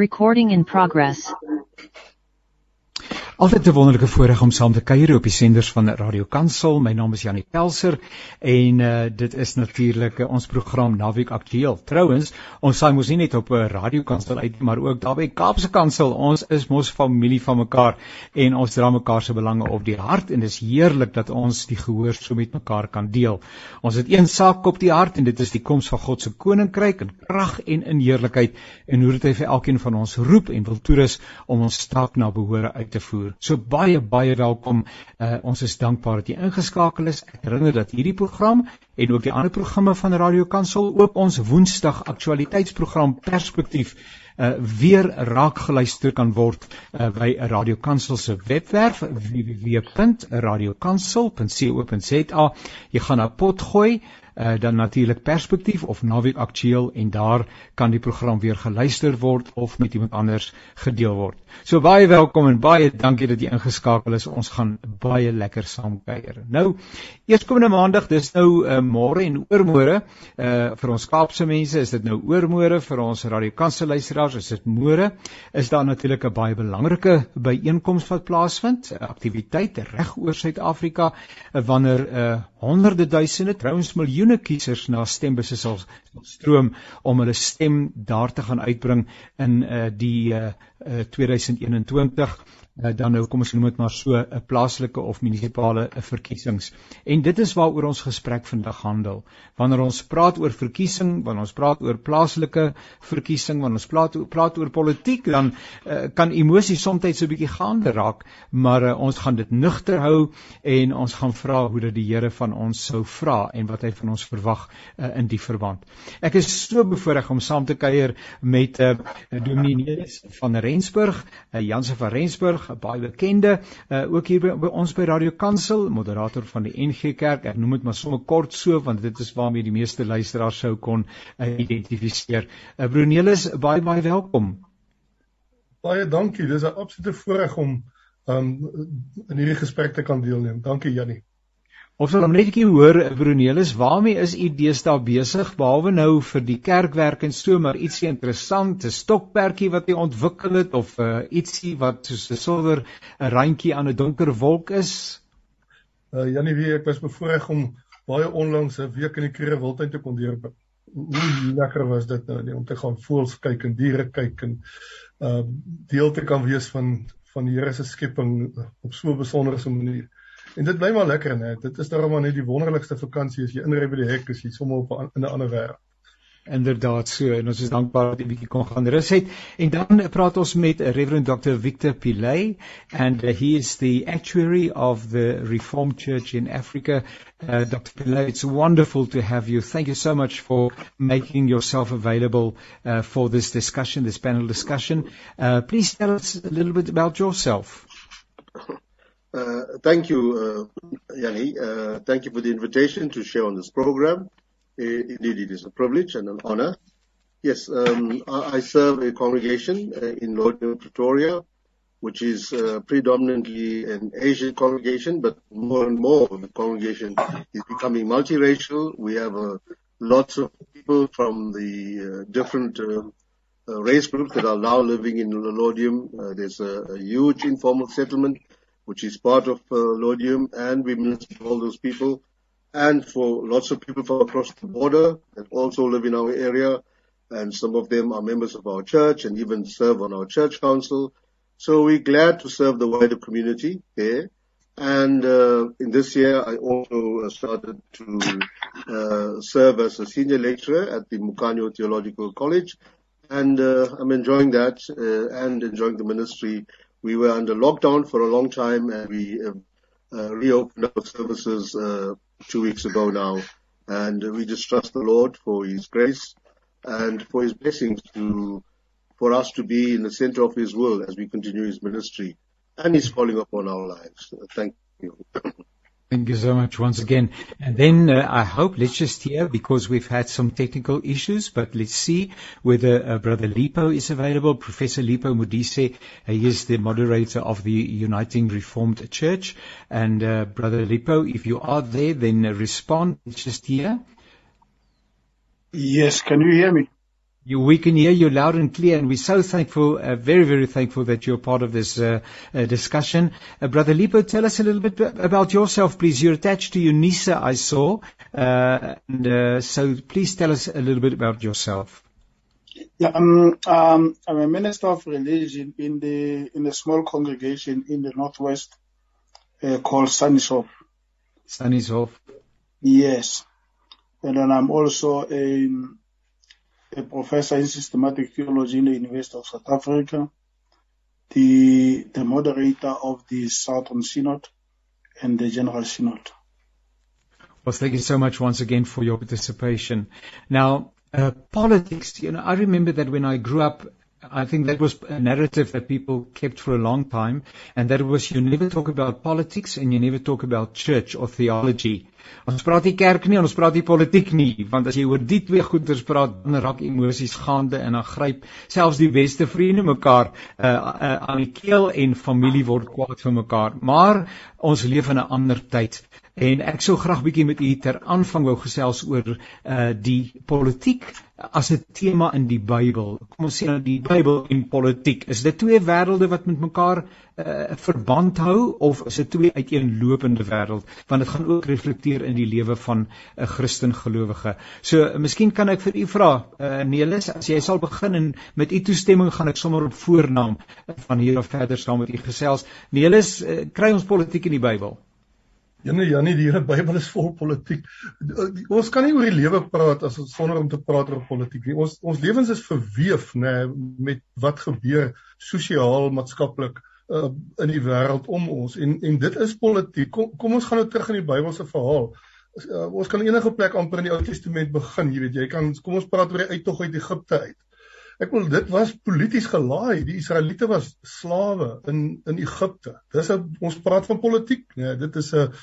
Recording in progress. Altyd 'n wonderlike voorreg om saam te kuier op die senders van Radio Kansel. My naam is Janie Pelser en uh, dit is natuurlik uh, ons program Naweek Aktueel. Trouwens, ons saai mos nie net op 'n uh, Radio Kansel uit, maar ook daar by Kaapse Kansel. Ons is mos familie van mekaar en ons dra mekaar se belange op die hart en dit is heerlik dat ons die gehoor so met mekaar kan deel. Ons het een saak op die hart en dit is die koms van God se koninkryk in krag en in heerlikheid en hoe dit hy vir elkeen van ons roep en wil toerus om ons taak na behore uit te voer. So baie baie welkom. Uh, ons is dankbaar dat jy ingeskakel is. Ek herinner dat hierdie program en ook die ander programme van Radio Kansel ook ons Woensdag aktualiteitsprogram Perspektief uh weer raak geluister kan word uh, by Radio Kansel se webwerf www.radiokansel.co.za. Jy gaan na pot gooi uh, dan natuurlik perspektief of naweek aktueel en daar kan die program weer geluister word of met iemand anders gedeel word. So baie welkom en baie dankie dat jy ingeskakel is. Ons gaan baie lekker saam kuier. Nou, eerskomende maandag, dis nou uh, môre en oormôre. Uh vir ons Kaapse mense is dit nou oormôre, vir ons Radio Kansel luisteraars is dit môre. Is daar natuurlik 'n baie belangrike byeenkoms wat plaasvind, 'n aktiwiteit reg oor Suid-Afrika wanneer uh honderde duisende, trouens miljoene kiesers na stembusse sal stroom om hulle stem daar te gaan uitbring in uh, die uh, uh, 2021 uh, dan nou kom ons noem dit maar so 'n uh, plaaslike of munisipale uh, verkiesings. En dit is waaroor ons gesprek vandag handel. Wanneer ons praat oor verkiesing, wanneer ons praat oor plaaslike verkiesing, wanneer ons praat praat oor politiek, dan uh, kan emosies soms so 'n bietjie gaande raak, maar uh, ons gaan dit nugter hou en ons gaan vra hoe dit die Here van ons sou vra en wat hy van ons verwag uh, in die verband. Ek is so bevoorreg om saam te kuier met uh, Dominee Nelis van Rensburg, uh, Janse van Rensburg baie bekende uh, ook hier by, by ons by Radio Kansel, moderator van die NG Kerk. Ek noem dit maar sommer kort so want dit is waarmee die meeste luisteraars sou kon uh, identifiseer. Uh, Brunelis, baie baie welkom. Baie dankie. Dis 'n absolute voorreg om um, in hierdie gesprek te kan deelneem. Dankie Jannie. Ons wil net 'n bietjie hoor Brunelis, waarmee is u deesdae besig behalwe nou vir die kerkwerk en so maar ietsie interessant, 'n stokperdjie wat u ontwikkel het of uh, ietsie wat soos 'n silwer 'n randjie aan 'n donker wolk is? Uh Janie, wie ek was bevoorreg om baie onlangs 'n week in die Kruger Wildtuin te kon deurbring. Hoe lekker was dit nou nie om te gaan voels kyk en diere kyk en uh deel te kan wees van van die Here se skepping op so 'n besondere manier. En dit bly maar lekker net. Dit is daarom maar net die wonderlikste vakansie as jy inry by die hek is jy sommer op 'n in 'n ander wêreld. Inderdaad so en ons is dankbaar dat jy bietjie kon gaan rus het. En dan praat ons met Reverend Dr Victor Pillay and uh, he is the actuary of the Reformed Church in Africa. Uh, Dr Pillay, it's wonderful to have you. Thank you so much for making yourself available uh, for this discussion, this panel discussion. Uh, please tell us a little bit about yourself. Uh, thank you, uh, Yanni. Uh, thank you for the invitation to share on this program. Indeed, it is a privilege and an honor. Yes, um, I, serve a congregation uh, in Laudium, Pretoria, which is uh, predominantly an Asian congregation, but more and more the congregation is becoming multiracial. We have uh, lots of people from the different race groups that are now living in Laudium. there's a huge informal settlement which is part of uh, Laudium, and we minister to all those people, and for lots of people from across the border that also live in our area, and some of them are members of our church and even serve on our church council. So we're glad to serve the wider community there. And uh, in this year, I also started to uh, serve as a senior lecturer at the Mukhanyo Theological College, and uh, I'm enjoying that uh, and enjoying the ministry we were under lockdown for a long time, and we uh, uh, reopened our services uh, two weeks ago now. And we just trust the Lord for His grace and for His blessings to for us to be in the center of His will as we continue His ministry and His calling upon our lives. Thank you. Thank you so much once again. And then uh, I hope, let's just hear, because we've had some technical issues, but let's see whether uh, Brother Leepo is available. Professor Leepo Modise, uh, he is the moderator of the Uniting Reformed Church. And uh, Brother Leepo, if you are there, then respond. Let's just hear. Yes, can you hear me? You, we can hear you loud and clear, and we're so thankful, uh, very, very thankful that you're part of this uh, uh, discussion. Uh, Brother Leepo, tell us a little bit about yourself, please. You're attached to UNISA, I saw, uh, and uh, so please tell us a little bit about yourself. Yeah, um, um, I'm a minister of religion in the in a small congregation in the northwest called Sannieshof. Sannieshof. Yes, and then I'm also a a professor in systematic theology in the University of South Africa, the, the moderator of the Southern Synod and the General Synod. Well, thank you so much once again for your participation. Now, uh, politics, you know, I remember that when I grew up I think that was a narrative that people kept for a long time, and that was you never talk about politics and you never talk about church or theology. Ons praat nie kerk nie, ons praat nie politiek nie, want as jy oor die twee goeders praat, dan raak emosies gaande en dan gryp selfs die beste vriende mekaar uh, uh, aan die keel en familie word kwaad vir mekaar. Maar ons leef in 'n ander tyd. En ek sou graag bietjie met u ter aanvang wou gesels oor uh die politiek as 'n tema in die Bybel. Kom ons sê nou die Bybel en politiek. Is dit twee wêrelde wat met mekaar uh verband hou of is dit twee uiteenlopende wêreld? Want dit gaan ook reflekteer in die lewe van 'n Christen gelowige. So, uh, miskien kan ek vir u vra, uh Nelis, as jy sal begin en met u toestemming gaan ek sommer op voornaam van hier af verder saam met u gesels. Nelis, uh, kry ons politiek in die Bybel? Janie Janie die hele Bybel is vol politiek. Ons kan nie oor die lewe praat as ons sonder om te praat oor politiek nie. Ons ons lewens is verweef nê met wat gebeur sosiaal, maatskaplik uh, in die wêreld om ons en en dit is politiek. Kom, kom ons gaan nou terug in die Bybelse verhaal. Uh, ons kan enige plek amper in die Ou Testament begin, jy weet jy kan kom ons praat oor die uittog uit Egipte uit. Ek wil dit was polities gelaai. Die Israeliete was slawe in in Egipte. Dis 'n ons praat van politiek, nee, dit is 'n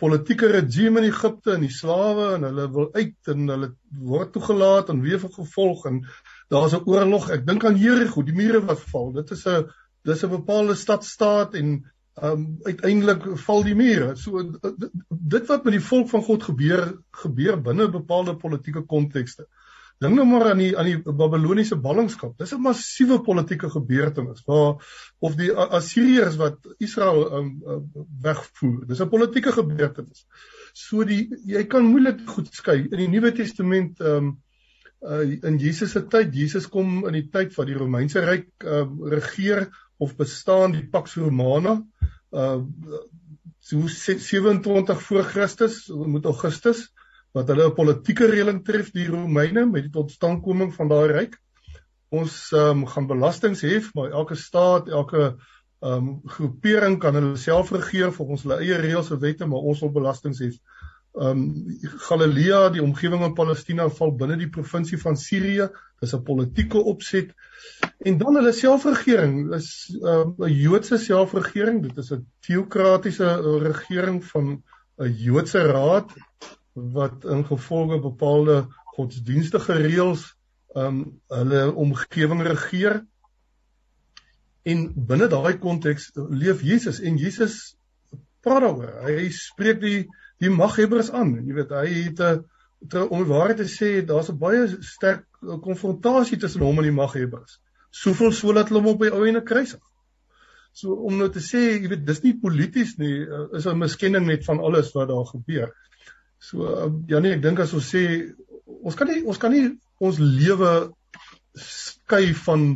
politieke regime in Egipte en die slawe en hulle wil uit en hulle word toegelaat en weer gevolg en daar's 'n oorlog. Ek dink aan Jerigo, die mure wat val. Dit is 'n dis 'n bepaalde stadstaat en um uiteindelik val die mure. So dit wat met die volk van God gebeur gebeur binne bepaalde politieke kontekste. Dink nou maar aan die aan die Babiloniese ballingskap. Dis 'n massiewe politieke gebeurtenis waar of die Assiriërs wat Israel um, um, wegvoer. Dis 'n politieke gebeurtenis. So die jy kan moeilik goed skei in die Nuwe Testament um uh, in Jesus se tyd. Jesus kom in die tyd van die Romeinse ryk um, regeer of bestaan die Pax Romana. Uh so 27 voor Christus moet Augustus wat hulle 'n politieke reëling tref die Romeine met die totstandkoming van daai ryk. Ons um, gaan belastings hef, maar elke staat, elke um, groepering kan hulle self regeer volgens hulle eie reëls en wette, maar ons wil belastings hef. Um Galilea, die omgewing van Palestina val binne die provinsie van Sirië. Dis 'n politieke opset. En dan hulle selfregering is 'n um, Joodse selfregering. Dit is 'n teokratiese uh, regering van 'n Joodse raad wat ingevolge bepaalde godsdienstige reëls um hulle omgewing regeer. En binne daai konteks leef Jesus en Jesus praat daaroor. Hy spreek die die maghebbers aan. Jy weet, hy het 'n om die waarheid te sê, daar's 'n baie sterk konfrontasie tussen hom en die maghebbers. Soveel so dat hulle hom op die ou ene kruisig. So om nou te sê, jy weet, dis nie polities nie, is 'n miskenning net van alles wat daar gebeur. So uh, Janie, ek dink as ons sê ons kan nie ons kan nie ons lewe skei van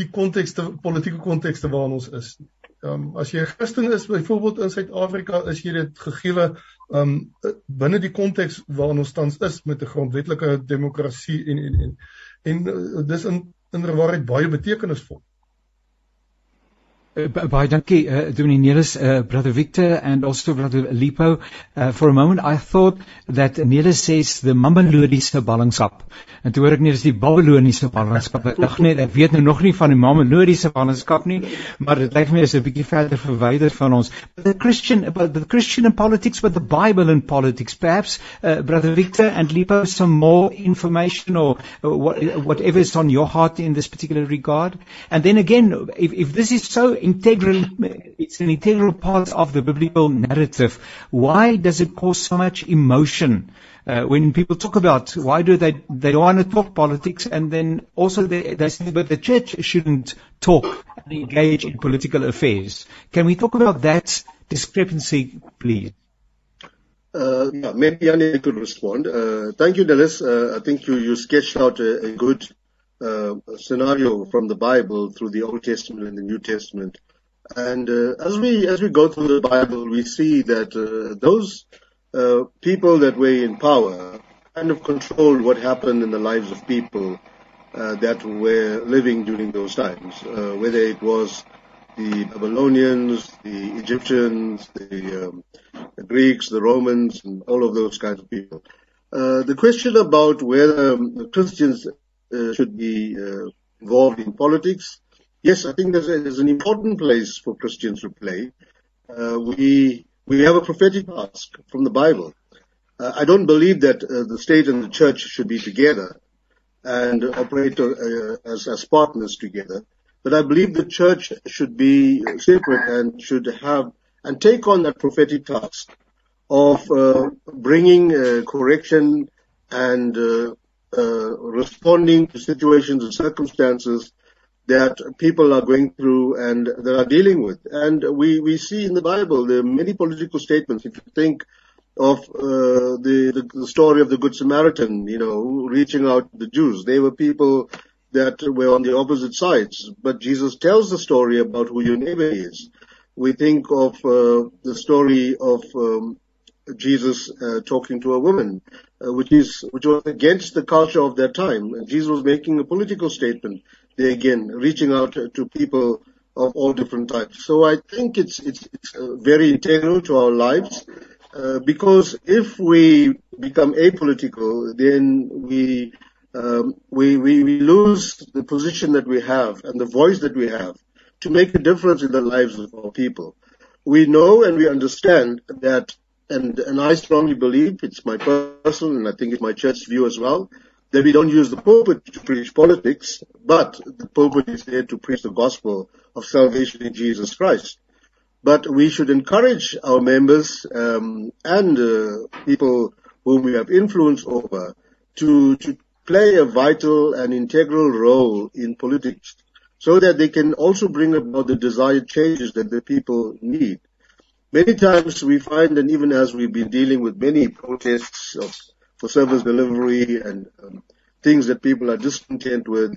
die kontekste politieke kontekste waarin ons is. Ehm um, as jy 'n Christen is byvoorbeeld in Suid-Afrika, is jy dit gegeewe ehm um, binne die konteks waarin ons tans is met 'n grondwetlike demokrasie en en en en uh, dis in inderwaarheid baie betekenisvol. Uh, baie dankie uh, Dominee Nelis uh, brother Victor and also brother Lipo. Uh, for a moment I thought that Nelis says the Mamelodiese ballingskap. En toe hoor ek nie dis die Babiloniese ballingskap. Ek dink net ek weet nou nog nie van die Mamelodiese ballingskap nie maar dit lyk my is 'n bietjie verder verwyder van ons. But the Christian about the Christian in politics but the Bible in politics. Perhaps uh, brother Victor and Lipo some more information or what, whatever is on your heart in this particular regard. And then again if, if this is so integral, it's an integral part of the biblical narrative. Why does it cause so much emotion? Uh, when people talk about why do they they don't want to talk politics and then also they, they say but the church shouldn't talk and engage in political affairs. Can we talk about that discrepancy, please? Uh, yeah, maybe Yanni could respond. Uh, thank you, Dallas. Uh, I think you, you sketched out a, a good uh, scenario from the Bible through the Old Testament and the New Testament. And uh, as we as we go through the Bible, we see that uh, those uh, people that were in power kind of controlled what happened in the lives of people uh, that were living during those times, uh, whether it was the Babylonians, the Egyptians, the, um, the, Greeks, the Romans, and all of those kinds of people. the question about whether um, Christians should be uh, involved in politics. Yes, I think there's, a, there's an important place for Christians to play. Uh, we we have a prophetic task from the Bible. Uh, I don't believe that uh, the state and the church should be together and operate uh, as, as partners together. But I believe the church should be separate and should have and take on that prophetic task of bringing correction and uh, responding to situations and circumstances that people are going through and that are dealing with. And we, we see in the Bible there are many political statements. If you think of uh, the, the, story of the Good Samaritan, you know, reaching out to the Jews, they were people that were on the opposite sides. But Jesus tells the story about who your neighbor is. We think of uh, the story of um, Jesus uh, talking to a woman, uh, which is which was against the culture of that time. Jesus was making a political statement there again, reaching out to people of all different types. So I think it's it's, it's uh, very integral to our lives. Uh, because if we become apolitical, then we, um, we, we we lose the position that we have and the voice that we have to make a difference in the lives of our people. We know and we understand that and, and I strongly believe, it's my personal and I think it's my church's view as well, that we don't use the pulpit to preach politics, but the pulpit is there to preach the gospel of salvation in Jesus Christ. But we should encourage our members um, and uh, people whom we have influence over to, to play a vital and integral role in politics so that they can also bring about the desired changes that the people need. Many times we find, and even as we've been dealing with many protests of, for service delivery and um, things that people are discontent with,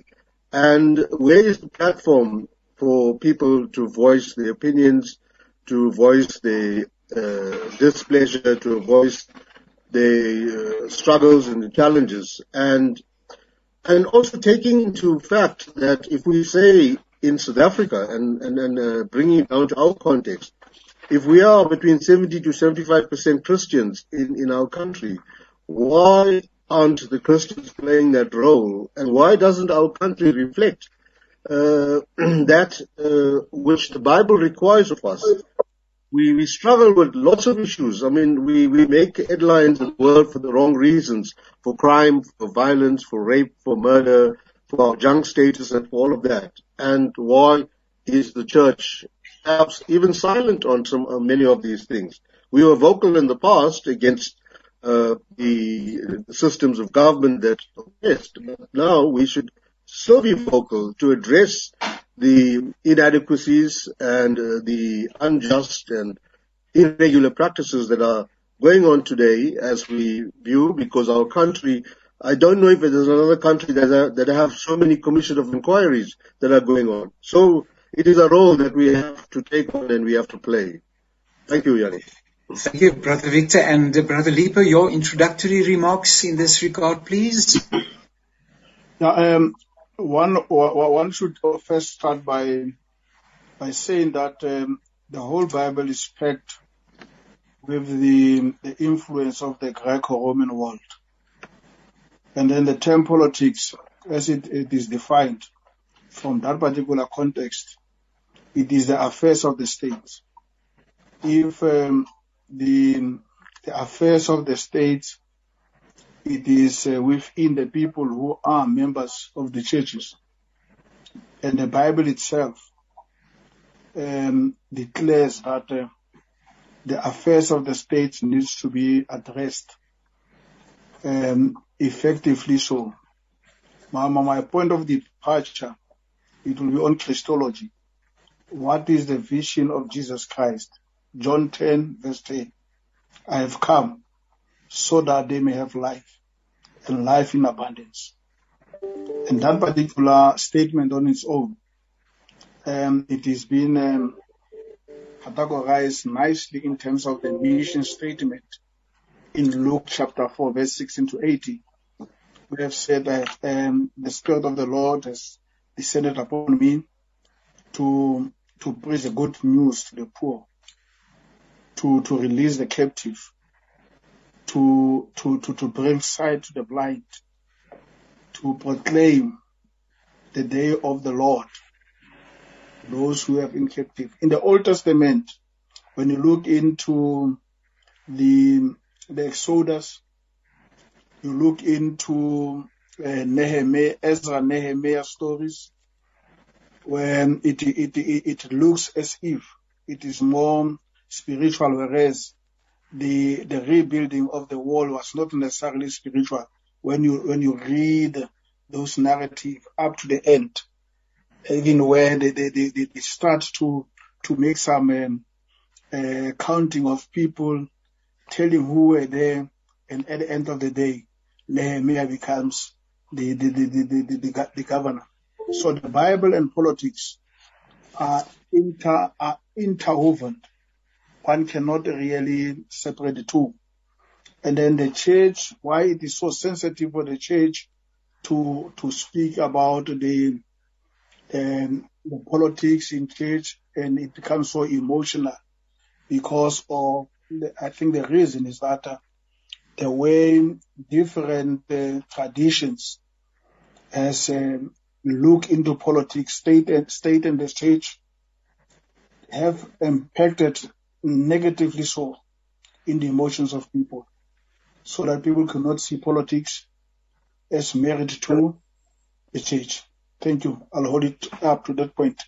and where is the platform for people to voice their opinions, to voice their uh, displeasure, to voice their uh, struggles and the challenges, and and also taking into fact that if we say in South Africa and and, and uh, bringing it down to our context, if we are between 70 to 75% Christians in, in our country, why aren't the Christians playing that role? And why doesn't our country reflect uh, that uh, which the Bible requires of us? We, we struggle with lots of issues. I mean, we, we make headlines in the world for the wrong reasons, for crime, for violence, for rape, for murder, for our junk status and for all of that. And why is the church perhaps even silent on some uh, many of these things. We were vocal in the past against uh, the systems of government that oppressed, but now we should still be vocal to address the inadequacies and uh, the unjust and irregular practices that are going on today as we view because our country I don't know if there's another country that, are, that have so many commission of inquiries that are going on. So it is a role that we have to take on and we have to play. Thank you, Yanni. Thank you, Brother Victor. And uh, Brother Leepo, your introductory remarks in this regard, please. Now, um, one, one should first start by, by saying that um, the whole Bible is packed with the, the influence of the Greco-Roman world. And then the term politics, as it, it is defined from that particular context, it is the affairs of the state. If um, the, the affairs of the state, it is uh, within the people who are members of the churches. And the Bible itself um, declares that uh, the affairs of the state needs to be addressed um, effectively so. My, my point of departure, it will be on Christology. What is the vision of Jesus Christ? John 10 verse 10. I have come so that they may have life and life in abundance. And that particular statement on its own, um, it has been um, categorized nicely in terms of the mission statement in Luke chapter 4, verse 16 to 18. We have said that um, the Spirit of the Lord has descended upon me to to preach the good news to the poor, to to release the captive, to to to, to bring sight to the blind, to proclaim the day of the Lord, those who have been captive. In the Old Testament, when you look into the the Exodus, you look into uh, Nehemiah, Ezra, Nehemiah stories, when it, it, it, it looks as if it is more spiritual, whereas the, the rebuilding of the wall was not necessarily spiritual. When you, when you read those narratives up to the end, even where they, they, they, they start to, to make some um, uh, counting of people, telling who were there, and at the end of the day, Nehemiah becomes the, the, the, the, the, the, the governor. So the Bible and politics are inter are interwoven. One cannot really separate the two. And then the church, why it is so sensitive for the church to to speak about the um, the politics in church, and it becomes so emotional because of the, I think the reason is that uh, the way different uh, traditions has um, look into politics, state and state and the church have impacted negatively so in the emotions of people, so that people cannot see politics as married to the church. Thank you. I'll hold it up to that point.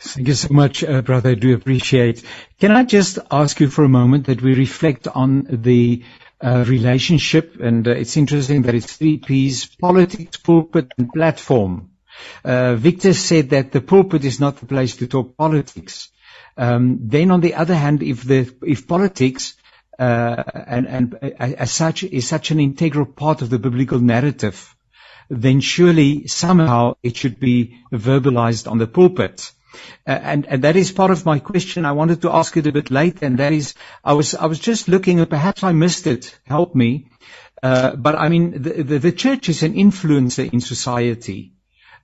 Thank you so much, uh, brother. I do appreciate. Can I just ask you for a moment that we reflect on the relationship, and uh, it's interesting that it's three P's: politics, pulpit, and platform. Uh, Victor said that the pulpit is not the place to talk politics. Um, then, on the other hand, if the if politics uh, and, and uh, as such is such an integral part of the biblical narrative, then surely somehow it should be verbalized on the pulpit. Uh, and, that is part of my question. I wanted to ask it a bit late, and that is, I was I was just looking, and perhaps I missed it. Help me. Uh, but I mean, the, church is an influencer in society,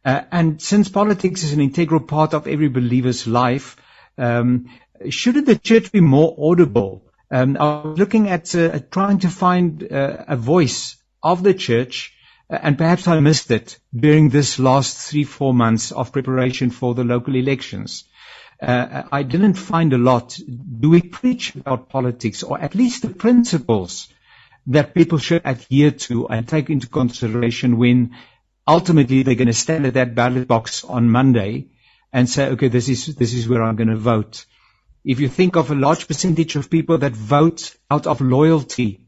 uh, and since politics is an integral part of every believer's life, um, shouldn't the church be more audible? Um, I was looking at trying to find a voice of the church and perhaps I missed it during this last three, four months of preparation for the local elections. Uh, I didn't find a lot. Do we preach about politics or at least the principles that people should adhere to and take into consideration when ultimately they're going to stand at that ballot box on Monday and say, okay, this is, this is where I'm going to vote. If you think of a large percentage of people that vote out of loyalty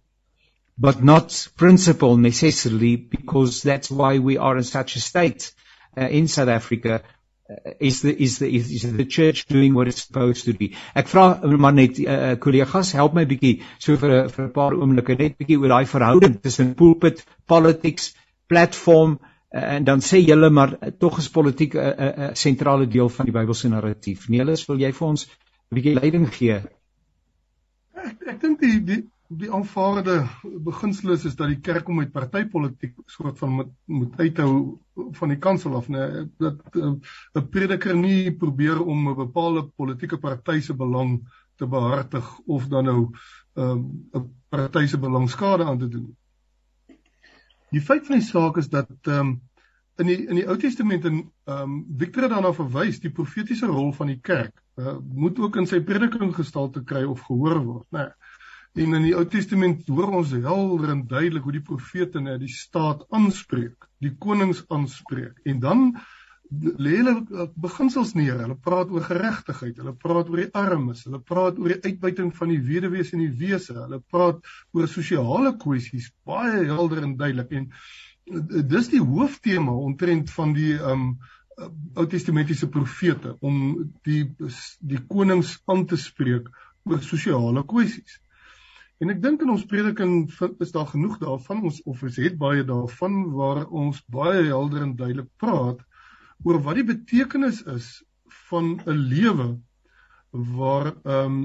but not principle necessarily, because that's why we are in such a state uh, in South Africa. Uh, is the is the is the church doing what it's supposed to be? Ek vra maar net uh, kollegas, help my bietjie so vir vir 'n paar oomblikke net bietjie oor daai verhouding tussen pulpit, politics, platform uh, en dan sê julle maar uh, tog is politiek 'n uh, 'n uh, sentrale deel van die Bybelse narratief. Neelis, wil jy vir ons 'n bietjie leiding gee? Ek ek dink die die die aanvaarde beginsel is, is dat die kerk om uit partytetiek soort van moet, moet uithou van die kansel af nê dat eh, 'n uh, prediker nie probeer om 'n bepaalde politieke party se belang te behartig of dan nou ehm, 'n um, party se belang skade aan te doen. Die feit van die saak is dat um, in die in die Ou Testament en ehm um, Victor het daarna verwys die profetiese rol van die kerk uh, moet ook in sy prediking gestalte kry of gehoor word nê. Nee. En in die Ou Testament hoor ons helder en duidelik hoe die profete net die staat aanspreek, die konings aanspreek. En dan lê hulle beginsels neer. Hulle praat oor geregtigheid, hulle praat oor die armes, hulle praat oor die uitbuiting van die weduwees en die wese, hulle praat oor sosiale kwessies, baie helder en duidelik en uh, dis die hooftema omtrent van die um Ou Testamentiese profete om die die konings aan te spreek oor sosiale kwessies. En ek dink in ons prediking is daar genoeg daarvan. Ons of ons het baie daarvan waar ons baie helder en duidelik praat oor wat die betekenis is van 'n lewe waar ehm um,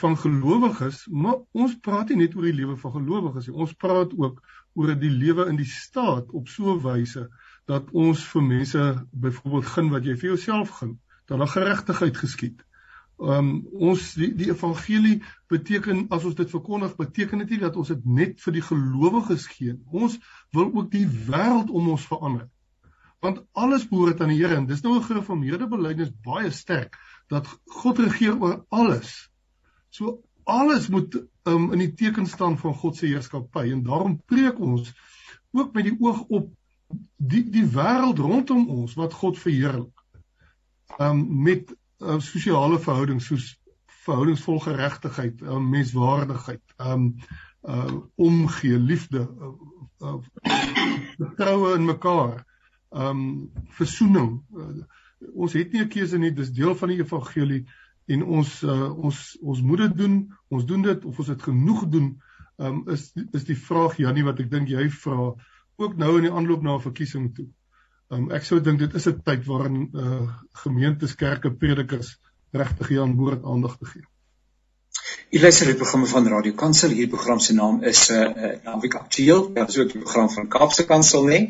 van gelowiges, maar ons praat nie net oor die lewe van gelowiges nie. Ons praat ook oor die lewe in die staat op so 'n wyse dat ons vir mense byvoorbeeld gun wat jy vir jouself gun, dat daar geregtigheid geskied um, ons die, die evangelie beteken as ons dit verkondig beteken dit nie dat ons dit net vir die gelowiges gee ons wil ook die wêreld om ons verander. Want alles behoort aan die Here en dis nou 'n gereformeerde belydenis baie sterk dat God regeer oor alles. So alles moet um, in die teken staan van God se heerskappy en daarom preek ons ook met die oog op die die wêreld rondom ons wat God verheerlik. Um, met uh, sosiale verhoudings soos verhoudings vol geregtigheid, uh, menswaardigheid, um uh omgee, liefde, uh, uh troue in mekaar, um versoening. Uh, ons het nie 'n keuse nie, dis deel van die evangelie en ons uh, ons ons moet dit doen. Ons doen dit of ons dit genoeg doen. Um is is die vraag Jannie wat ek dink jy vra ook nou in die aanloop na 'n verkiesing toe. Um, ek sou dink dit is 'n tyd waarin uh, gemeentes, kerke, predikers regtig hier aan boord aandag te gee. Jy luister die programme van Radio Kansel. Hierdie program se naam is uh, uh Naweek Aktueel. Dit is ook die program van Kaapse Kansel, né?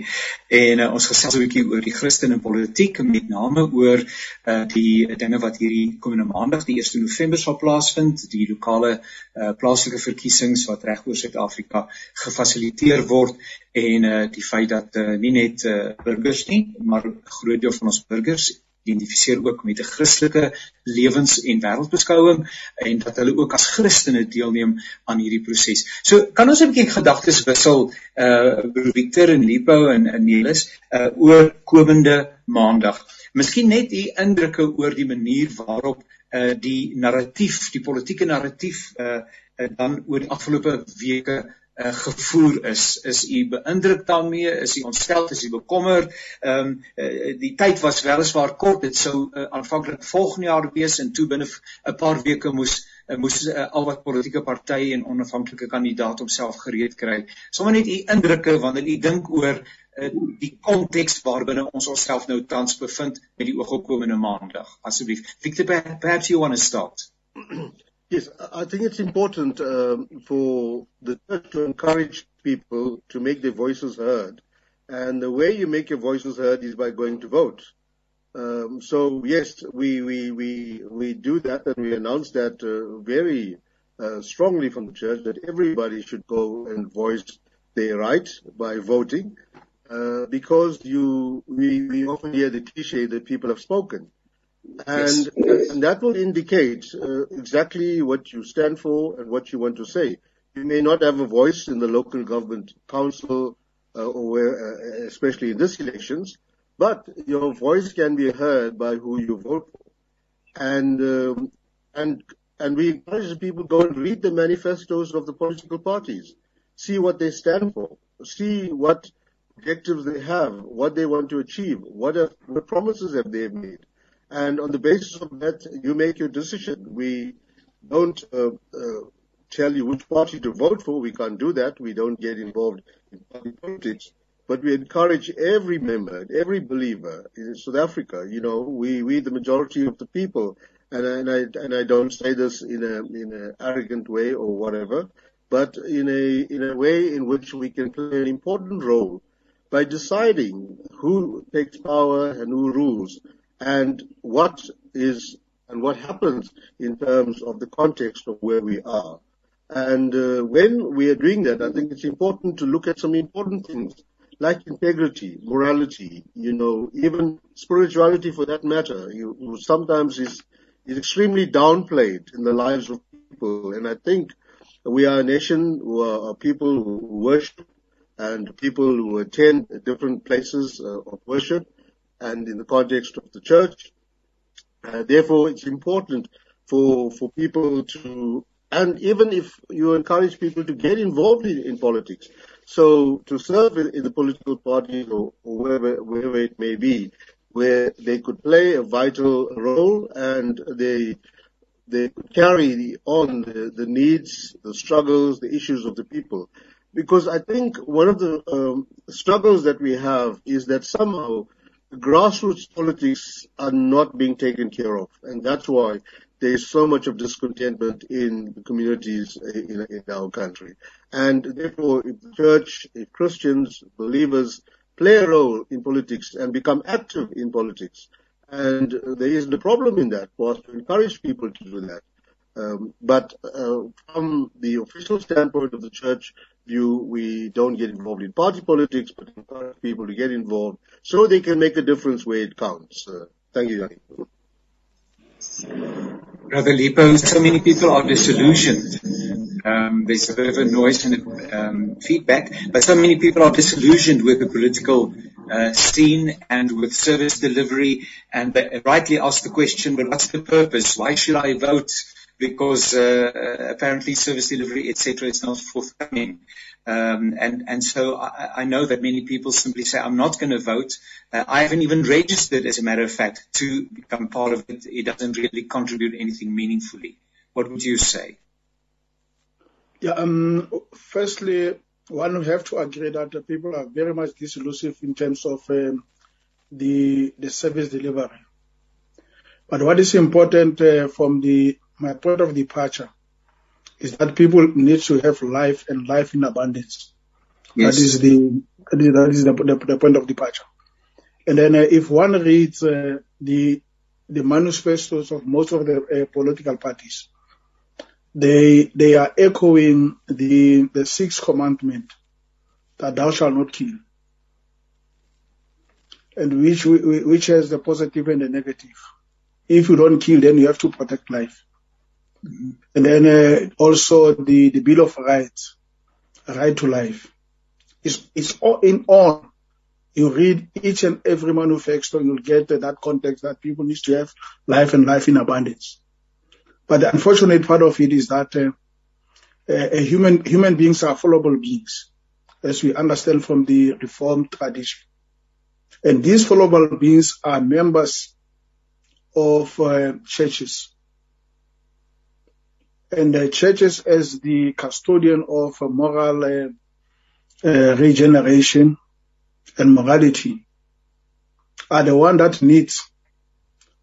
En uh, ons gesels 'n bietjie oor die Christen en politiek, met name oor uh die dinge wat hierdie komende Maandag, die 1 November sal plaasvind, die lokale uh plaaslike verkiesings wat reg oor Suid-Afrika gefasiliteer word en uh die feit dat uh, nie net uh burgers nie, maar 'n groot deel van ons burgers identifiseer ook met 'n Christelike lewens- en wêreldbeskouing en dat hulle ook as Christene deelneem aan hierdie proses. So kan ons 'n bietjie gedagtes wissel uh Victor en Lipo en en Nelis uh oor komende Maandag. Miskien net u indrukke oor die manier waarop uh die narratief, die politieke narratief uh, uh dan oor die afgelope weke uh, gevoer is. Is u beïndruk daarmee? Is u ontstel? Is u bekommer? Ehm um, uh, die tyd was weliswaar kort. Dit sou uh, aanvanklik volgende jaar wees en toe binne 'n paar weke moes uh, moes uh, al wat politieke partye en onafhanklike kandidaat homself gereed kry. Sommige net u indrukke wanneer u dink oor uh, die konteks waarbinne ons onsself nou tans bevind met die oogopkomende maandag. Asseblief. Victor, perhaps you want to start. Yes, I think it's important um, for the church to encourage people to make their voices heard. And the way you make your voices heard is by going to vote. Um, so yes, we, we, we, we do that and we announce that uh, very uh, strongly from the church that everybody should go and voice their right by voting. Uh, because you, we, we often hear the cliche that people have spoken. And, yes. that will indicate uh, exactly what you stand for and what you want to say. You may not have a voice in the local government council, uh, uh, especially in this elections, but your voice can be heard by who you vote for. And um, and and we encourage people go and read the manifestos of the political parties, see what they stand for, see what objectives they have, what they want to achieve, what promises have they made and on the basis of that, you make your decision. We don't uh, uh, tell you which party to vote for. We can't do that. We don't get involved in party politics. But we encourage every member, every believer in South Africa. You know, we we the majority of the people, and I, and I and I don't say this in a in an arrogant way or whatever, but in a in a way in which we can play an important role by deciding who takes power and who rules and what is and what happens in terms of the context of where we are. And uh, when we are doing that, I think it's important to look at some important things like integrity, morality, you know, even spirituality for that matter. You, sometimes is is extremely downplayed in the lives of people, and I think we are a nation who are, people who worship and people who attend different places uh, of worship and in the context of the church. Uh, therefore, it's important for for people to, and even if you encourage people to get involved in, in politics, so to serve in, in the political parties or, or wherever, wherever it may be, where they could play a vital role and they they could carry on the, the needs, the struggles, the issues of the people. Because I think one of the um, struggles that we have is that somehow grassroots politics are not being taken care of, and that's why there is so much of discontentment in the communities uh, in, in our country. And therefore, if the church, if Christians, believers play a role in politics and become active in politics, and there isn't a problem in that for us to encourage people to do that. Um, but uh, from the official standpoint of the church view, we don't get involved in party politics, but encourage people to get involved so they can make a difference where it counts. Uh, thank you, Yanni. Brother Leepo, so many people are disillusioned. Um, there's a bit of a noise and um, feedback, but so many people are disillusioned with the political uh, scene and with service delivery, and they rightly ask the question, but what's the purpose? Why should I vote? Because uh, apparently service delivery, etc., is not forthcoming. Um, and, so I, know that many people simply say, I'm not going to vote. Uh, I haven't even registered, as a matter of fact, to become part of it. It doesn't really contribute anything meaningfully. What would you say? Yeah, um, firstly, one would have to agree that the people are very much disillusive in terms of um, the the service delivery. But what is important uh, from the my point of departure is that people need to have life and life in abundance. Yes. That is the that is, the, the, the, point of departure. And then uh, if one reads uh, the the manifestos of most of the uh, political parties, they they are echoing the the sixth commandment that thou shalt not kill, and which which has the positive and the negative. If you don't kill, then you have to protect life. And then uh, also the, the Bill of Rights, right to life. It's, it's all in all. You read each and every manifesto, you'll get uh, that context that people need to have life and life in abundance. But the unfortunate part of it is that uh, uh, human human beings are fallible beings, as we understand from the Reformed tradition. And these fallible beings are members of uh, churches and the churches as the custodian of moral uh, uh, regeneration and morality are the one that needs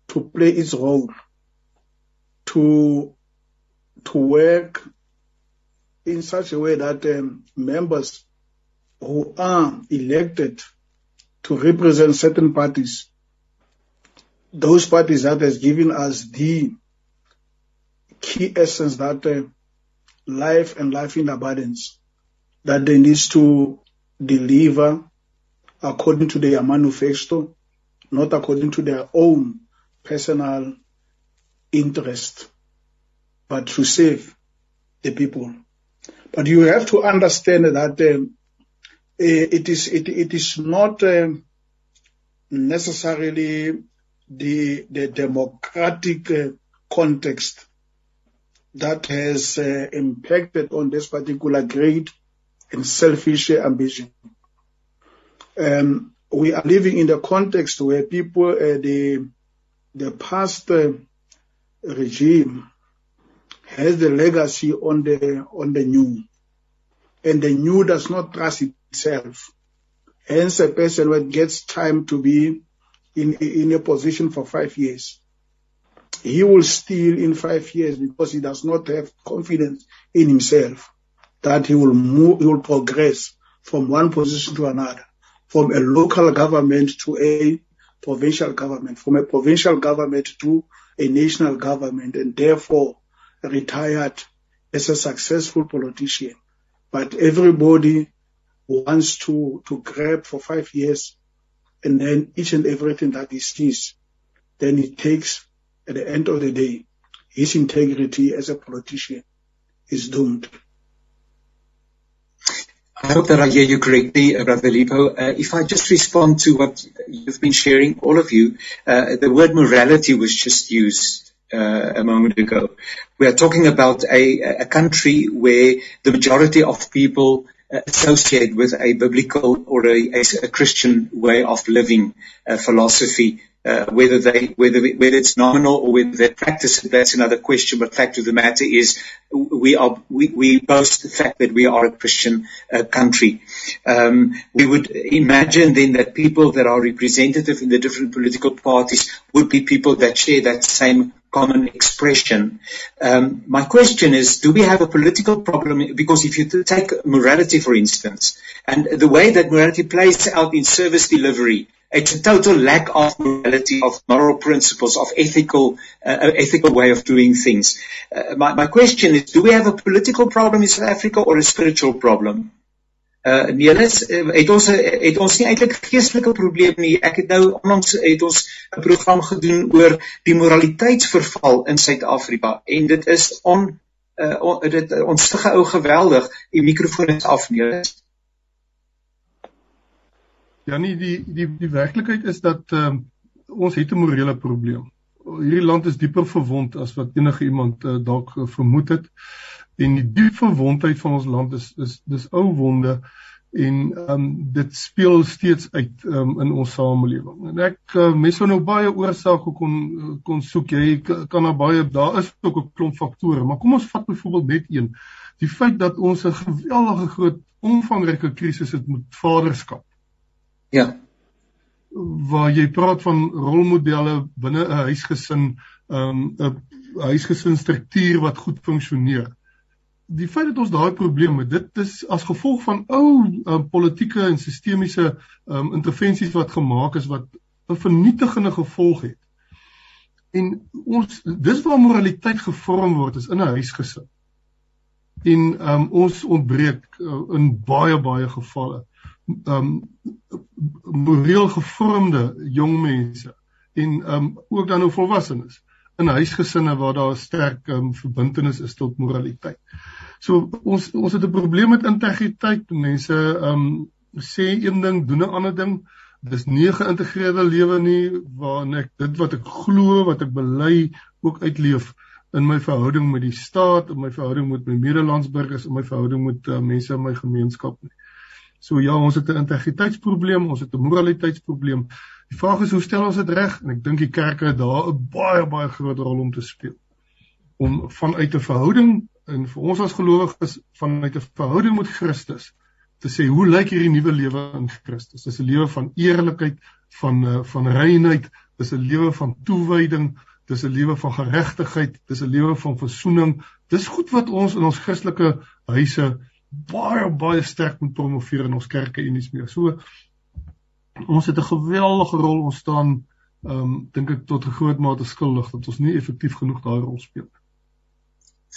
to play its role to to work in such a way that um, members who are elected to represent certain parties, those parties that has given us the key essence that uh, life and life in abundance that they need to deliver according to their manifesto, not according to their own personal interest, but to save the people. But you have to understand that um, eh, it is it, it is not um, necessarily the the democratic uh, context that has uh, impacted on this particular great and selfish ambition. Um, we are living in the context where people, uh, the the past uh, regime has the legacy on the on the new, and the new does not trust itself. Hence, a person gets time to be in in a position for five years he will steal in five years because he does not have confidence in himself that he will move, he will progress from one position to another, from a local government to a provincial government, from a provincial government to a national government, and therefore retired as a successful politician. But everybody wants to, to grab for five years and then each and everything that he sees, then it takes at the end of the day, his integrity as a politician is doomed. I hope that I hear you correctly, uh, Brother Leepo. Uh, if I just respond to what you've been sharing, all of you, uh, the word morality was just used uh, a moment ago. We are talking about a, a country where the majority of people associate with a biblical or a, a Christian way of living uh, philosophy whether they whether it's nominal or whether they practice it, that's another question. But fact of the matter is, we are we, we boast the fact that we are a Christian uh, country. Um, we would imagine then that people that are representative in the different political parties would be people that share that same common expression. Um, my question is, do we have a political problem? Because if you take morality, for instance, and the way that morality plays out in service delivery, it's a total lack of morality, of moral principles, of ethical, uh, ethical way of doing things. Uh, my, my question is, do we have a political problem in South Africa or a spiritual problem? Uh Nelis, uh, het ons het ons nie eintlik geestelike probleme nie. Ek het nou onlangs het ons 'n program gedoen oor die moraliteitsverval in Suid-Afrika en dit is on uh on, dit ons te gehou geweldig. Die mikrofoon is af, Nelis. Ja nee, die die die werklikheid is dat ehm uh, ons het 'n morele probleem. Hierdie land is dieper verwond as wat enige iemand uh, dalk uh, vermoed het. En die diep verwondheid van ons land is is dis ou wonde en ehm um, dit speel steeds uit um, in ons samelewing. En ek uh, mense sou nou baie oorsake kon kon soek. Jy kan daar baie daar is ook 'n klomp faktore, maar kom ons vat byvoorbeeld net een. Die feit dat ons 'n geweldige groot omvangryke krisis het met vaderskap Ja. Waar jy praat van rolmodelle binne 'n huisgesin, ehm, 'n um, huisgesinstruktuur wat goed funksioneer. Die feit dat ons daai probleme, dit is as gevolg van ou um, politieke en sistemiese um, intervensies wat gemaak is wat 'n vernietigende gevolg het. En ons dis waar moraliteit gevorm word is in 'n huisgesin. En um, ons ontbreek uh, in baie baie gevalle um moreel gevormde jong mense en um ook dan nou volwassenes in huisgesinne waar daar 'n sterk um, verbintenis is tot moraliteit. So ons ons het 'n probleem met integriteit. Mense um sê een ding, doen 'n ander ding. Dis nie 'n geïntegreerde lewe nie waarin ek dit wat ek glo, wat ek bely ook uitleef in my verhouding met die staat, in my verhouding met my medelandsburgers, in my verhouding met uh, mense in my gemeenskap nie. So ja, ons het 'n integriteitsprobleem, ons het 'n moraliteitsprobleem. Die vraag is hoe stel ons dit reg? En ek dink die kerke het daar 'n baie baie groot rol om te speel. Om vanuit 'n verhouding en vir ons as gelowiges vanuit 'n verhouding met Christus te sê hoe lyk hierdie nuwe lewe in Christus? Dis 'n lewe van eerlikheid, van eh, van reinheid, dis 'n lewe van toewyding, dis 'n lewe van geregtigheid, dis 'n lewe van verzoening. Dis goed wat ons in ons Christelike huise baie baie sterk moet promoveer in ons kerke en iets meer. So ons het 'n geweldige rol ons staan ehm um, dink ek tot 'n groot mate skuldig dat ons nie effektief genoeg daai rol speel nie.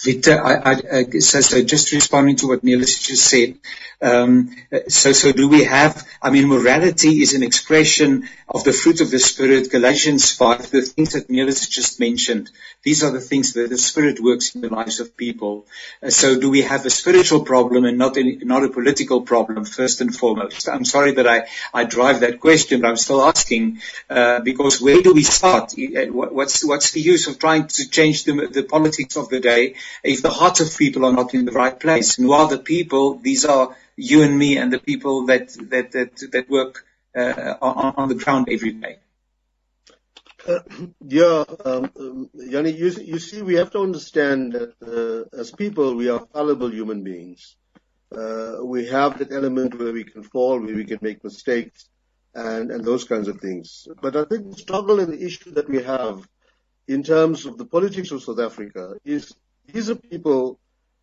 Victor, so, just responding to what Nelis just said. Um, so, so do we have, I mean, morality is an expression of the fruit of the Spirit. Galatians 5, the things that Nelis just mentioned, these are the things that the Spirit works in the lives of people. Uh, so do we have a spiritual problem and not, any, not a political problem, first and foremost? I'm sorry that I, I drive that question, but I'm still asking, uh, because where do we start? Uh, what's, what's the use of trying to change the, the politics of the day if the hearts of people are not in the right place. And who are the people? These are you and me and the people that that that, that work uh, on, on the ground every day. Uh, yeah, um, um, Yanni, you, you see, we have to understand that uh, as people, we are fallible human beings. Uh, we have that element where we can fall, where we can make mistakes, and, and those kinds of things. But I think the struggle and the issue that we have in terms of the politics of South Africa is these are people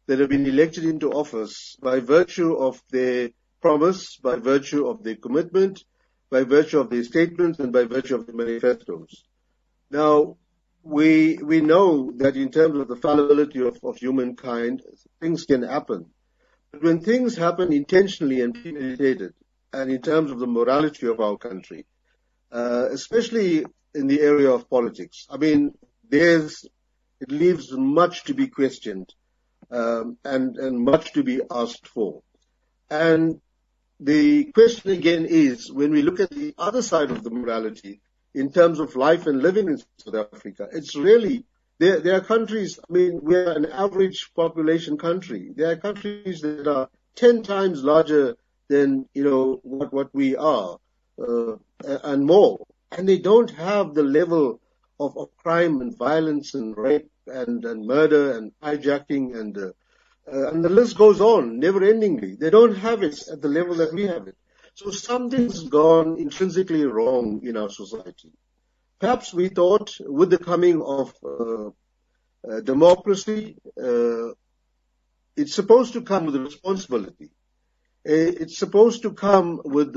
that have been elected into office by virtue of their promise, by virtue of their commitment, by virtue of their statements, and by virtue of the manifestos. Now, we we know that in terms of the fallibility of, of humankind, things can happen. But when things happen intentionally and premeditated, and in terms of the morality of our country, uh, especially in the area of politics, I mean, there's it leaves much to be questioned um, and, and much to be asked for. And the question again is, when we look at the other side of the morality, in terms of life and living in South Africa, it's really there, there are countries, I mean, we're an average population country. There are countries that are 10 times larger than, you know, what, what we are, uh, and more. And they don't have the level of, of crime and violence and rape and, and murder and hijacking and, uh, uh, and the list goes on, never endingly. They don't have it at the level that we have it. So something's gone intrinsically wrong in our society. Perhaps we thought with the coming of uh, uh, democracy, uh, it's supposed to come with responsibility. Uh, it's supposed to come with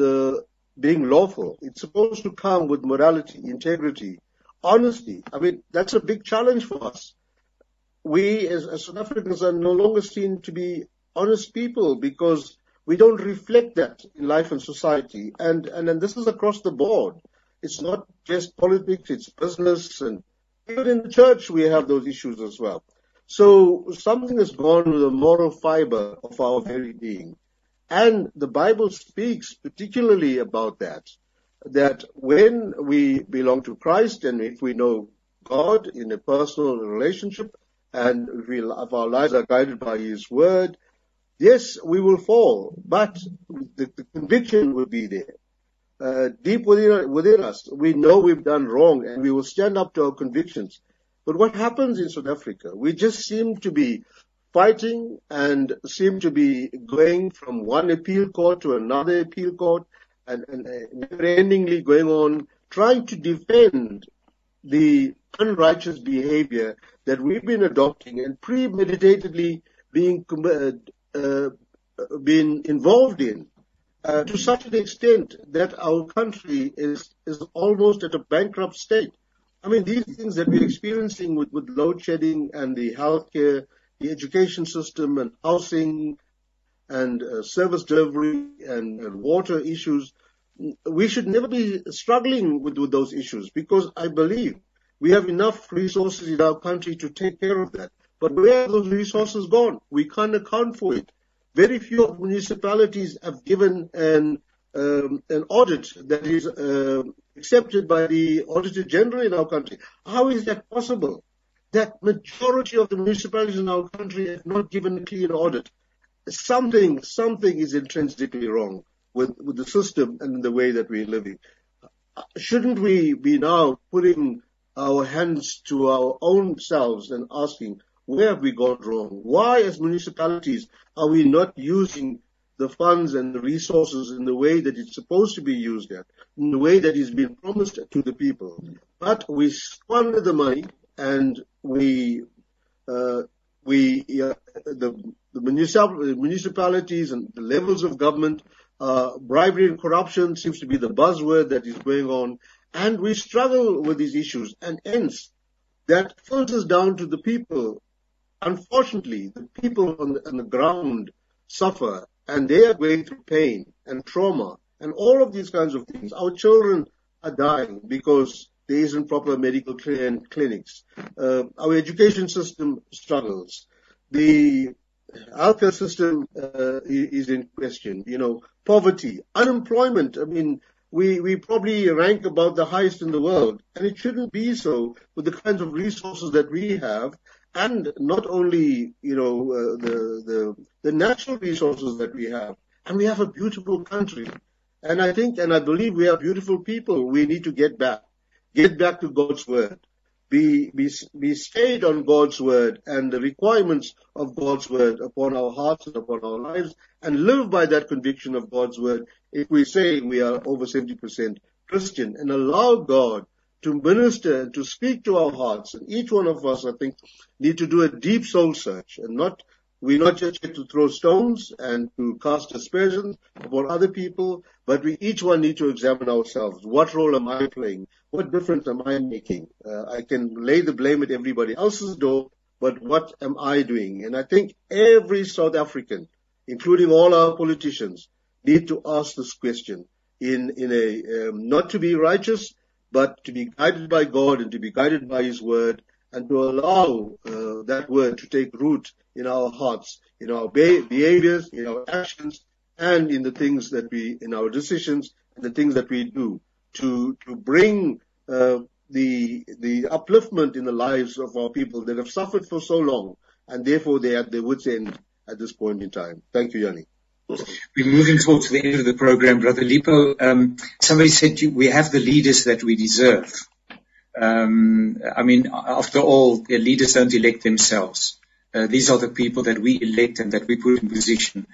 being lawful. It's supposed to come with morality, integrity, honesty. I mean, that's a big challenge for us. We as, as South Africans are no longer seen to be honest people because we don't reflect that in life and society. And, and, and this is across the board. It's not just politics, it's business, and even in the church we have those issues as well. So something has gone with the moral fiber of our very being. And the Bible speaks particularly about that, that when we belong to Christ and if we know God in a personal relationship and if, we, if our lives are guided by His Word, yes, we will fall, but the, the conviction will be there uh, deep within, within us, we know we've done wrong and we will stand up to our convictions. But what happens in South Africa? We just seem to be fighting and seem to be going from one appeal court to another appeal court and, and uh, never-endingly going on trying to defend the unrighteous behavior that we've been adopting and premeditatedly being uh, uh, being involved in uh, to such an extent that our country is, is almost at a bankrupt state. I mean, these things that we're experiencing with, with load shedding and the healthcare, the education system and housing and uh, service delivery and, and, water issues, we should never be struggling with, with those issues because I believe we have enough resources in our country to take care of that. But where are those resources gone? We can't account for it. Very few of municipalities have given an um, an audit that is uh, accepted by the Auditor General in our country. How is that possible? That majority of the municipalities in our country have not given a clean audit. Something, something is intrinsically wrong with, with the system and the way that we're living. Shouldn't we be now putting our hands to our own selves and asking, where have we gone wrong? Why, as municipalities, are we not using the funds and the resources in the way that it's supposed to be used at, in the way that is being promised to the people? But we squander the money and we, uh, we, uh, the, the municipalities and the levels of government, uh, bribery and corruption seems to be the buzzword that is going on, and we struggle with these issues, and hence that filters down to the people. Unfortunately, the people on the, on the ground suffer and they are going through pain and trauma and all of these kinds of things. Our children are dying because there isn't proper medical clinics. Uh, our education system struggles. The healthcare system uh, is in question. You know, poverty, unemployment. I mean, we, we probably rank about the highest in the world, and it shouldn't be so with the kinds of resources that we have and not only you know uh, the the the natural resources that we have, and we have a beautiful country. And I think and I believe we are beautiful people. We need to get back, get back to God's word, be be be stayed on God's word and the requirements of God's word upon our hearts and upon our lives, and live by that conviction of God's word. If we say we are over 70% Christian, and allow God to minister and to speak to our hearts. And each one of us, I think, need to do a deep soul search and not, we're not just here to throw stones and to cast aspersions upon other people, but we each one need to examine ourselves. What role am I playing? What difference am I making? Uh, I can lay the blame at everybody else's door, but what am I doing? And I think every South African, including all our politicians, need to ask this question in, in a, um, not to be righteous, but to be guided by God and to be guided by His Word and to allow uh, that Word to take root in our hearts, in our behaviors, in our actions, and in the things that we, in our decisions and the things that we do to, to bring uh, the, the upliftment in the lives of our people that have suffered for so long and therefore they are at their wits end at this point in time. Thank you, Yanni. We're moving towards the end of the program. Brother Leepo, um, somebody said you, we have the leaders that we deserve. Um, I mean, after all, the leaders don't elect themselves. Uh, these are the people that we elect and that we put in position.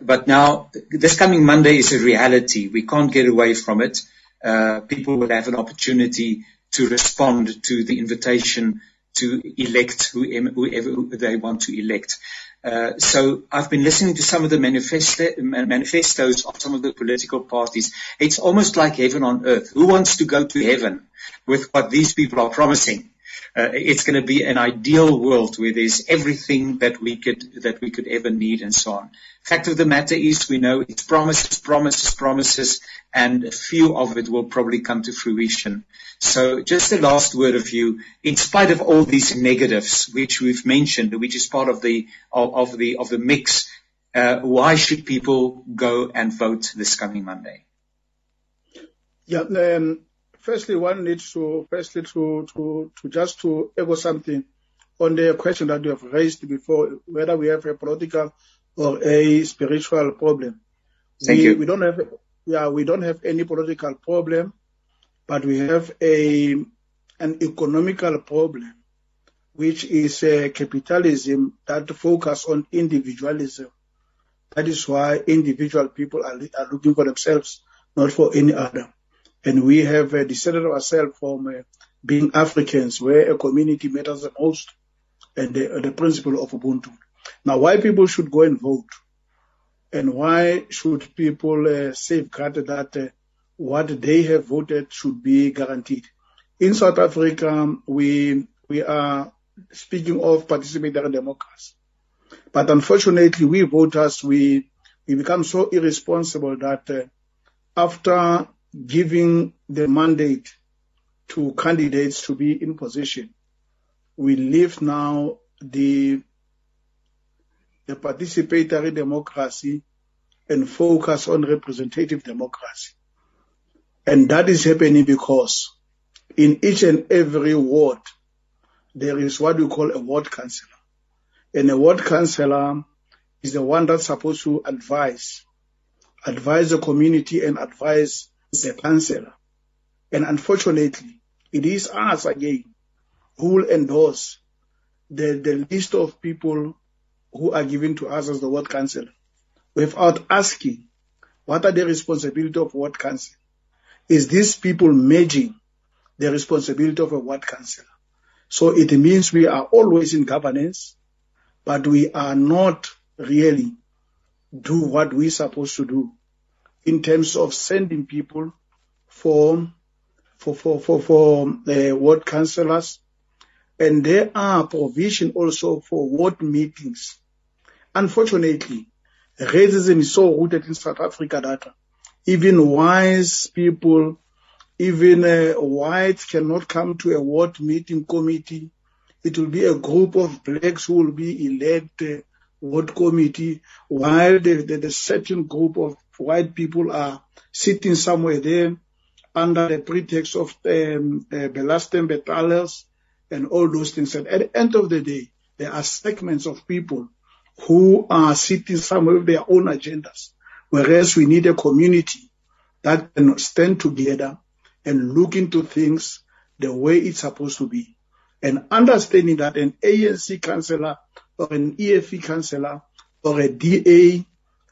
But now, this coming Monday is a reality. We can't get away from it. Uh, people will have an opportunity to respond to the invitation to elect whoever they want to elect. Uh, so I've been listening to some of the manifestos of some of the political parties. It's almost like heaven on earth. Who wants to go to heaven with what these people are promising? Uh, it's going to be an ideal world where there's everything that we could that we could ever need and so on. Fact of the matter is, we know it's promises, promises, promises, and a few of it will probably come to fruition. So just the last word of you, in spite of all these negatives which we've mentioned, which is part of the of, of the of the mix, uh, why should people go and vote this coming Monday? Yeah, um, firstly, one needs to firstly to, to, to just to echo something on the question that you have raised before, whether we have a political or a spiritual problem. Thank we, you. We don't have, yeah, we don't have any political problem, but we have a an economical problem, which is a capitalism that focus on individualism. That is why individual people are, are looking for themselves, not for any other. And we have uh, decided ourselves from uh, being Africans, where a community matters the most, and the, the principle of Ubuntu. Now, why people should go and vote, and why should people uh, safeguard that uh, what they have voted should be guaranteed? In South Africa, we we are speaking of participatory democracy, but unfortunately, we voters we we become so irresponsible that uh, after giving the mandate to candidates to be in position. We leave now the, the participatory democracy and focus on representative democracy. And that is happening because in each and every ward, there is what we call a ward councillor. And a ward councillor is the one that's supposed to advise, advise the community and advise the councillor. And unfortunately, it is us again who will endorse the, the list of people who are given to us as the ward councillor without asking what are the responsibility of ward council? Is these people merging the responsibility of a ward councillor? So it means we are always in governance, but we are not really do what we're supposed to do in terms of sending people for for for for, for uh, ward councillors, and there are provision also for ward meetings. Unfortunately, racism is so rooted in South Africa that even wise people, even uh, whites cannot come to a ward meeting committee. It will be a group of blacks who will be elected ward committee, while the, the, the certain group of white people are sitting somewhere there under the pretext of um, uh, belasting betalers and all those things. And at the end of the day, there are segments of people who are sitting somewhere with their own agendas, whereas we need a community that can stand together and look into things the way it's supposed to be. And understanding that an ANC councillor or an EFF councillor or a DA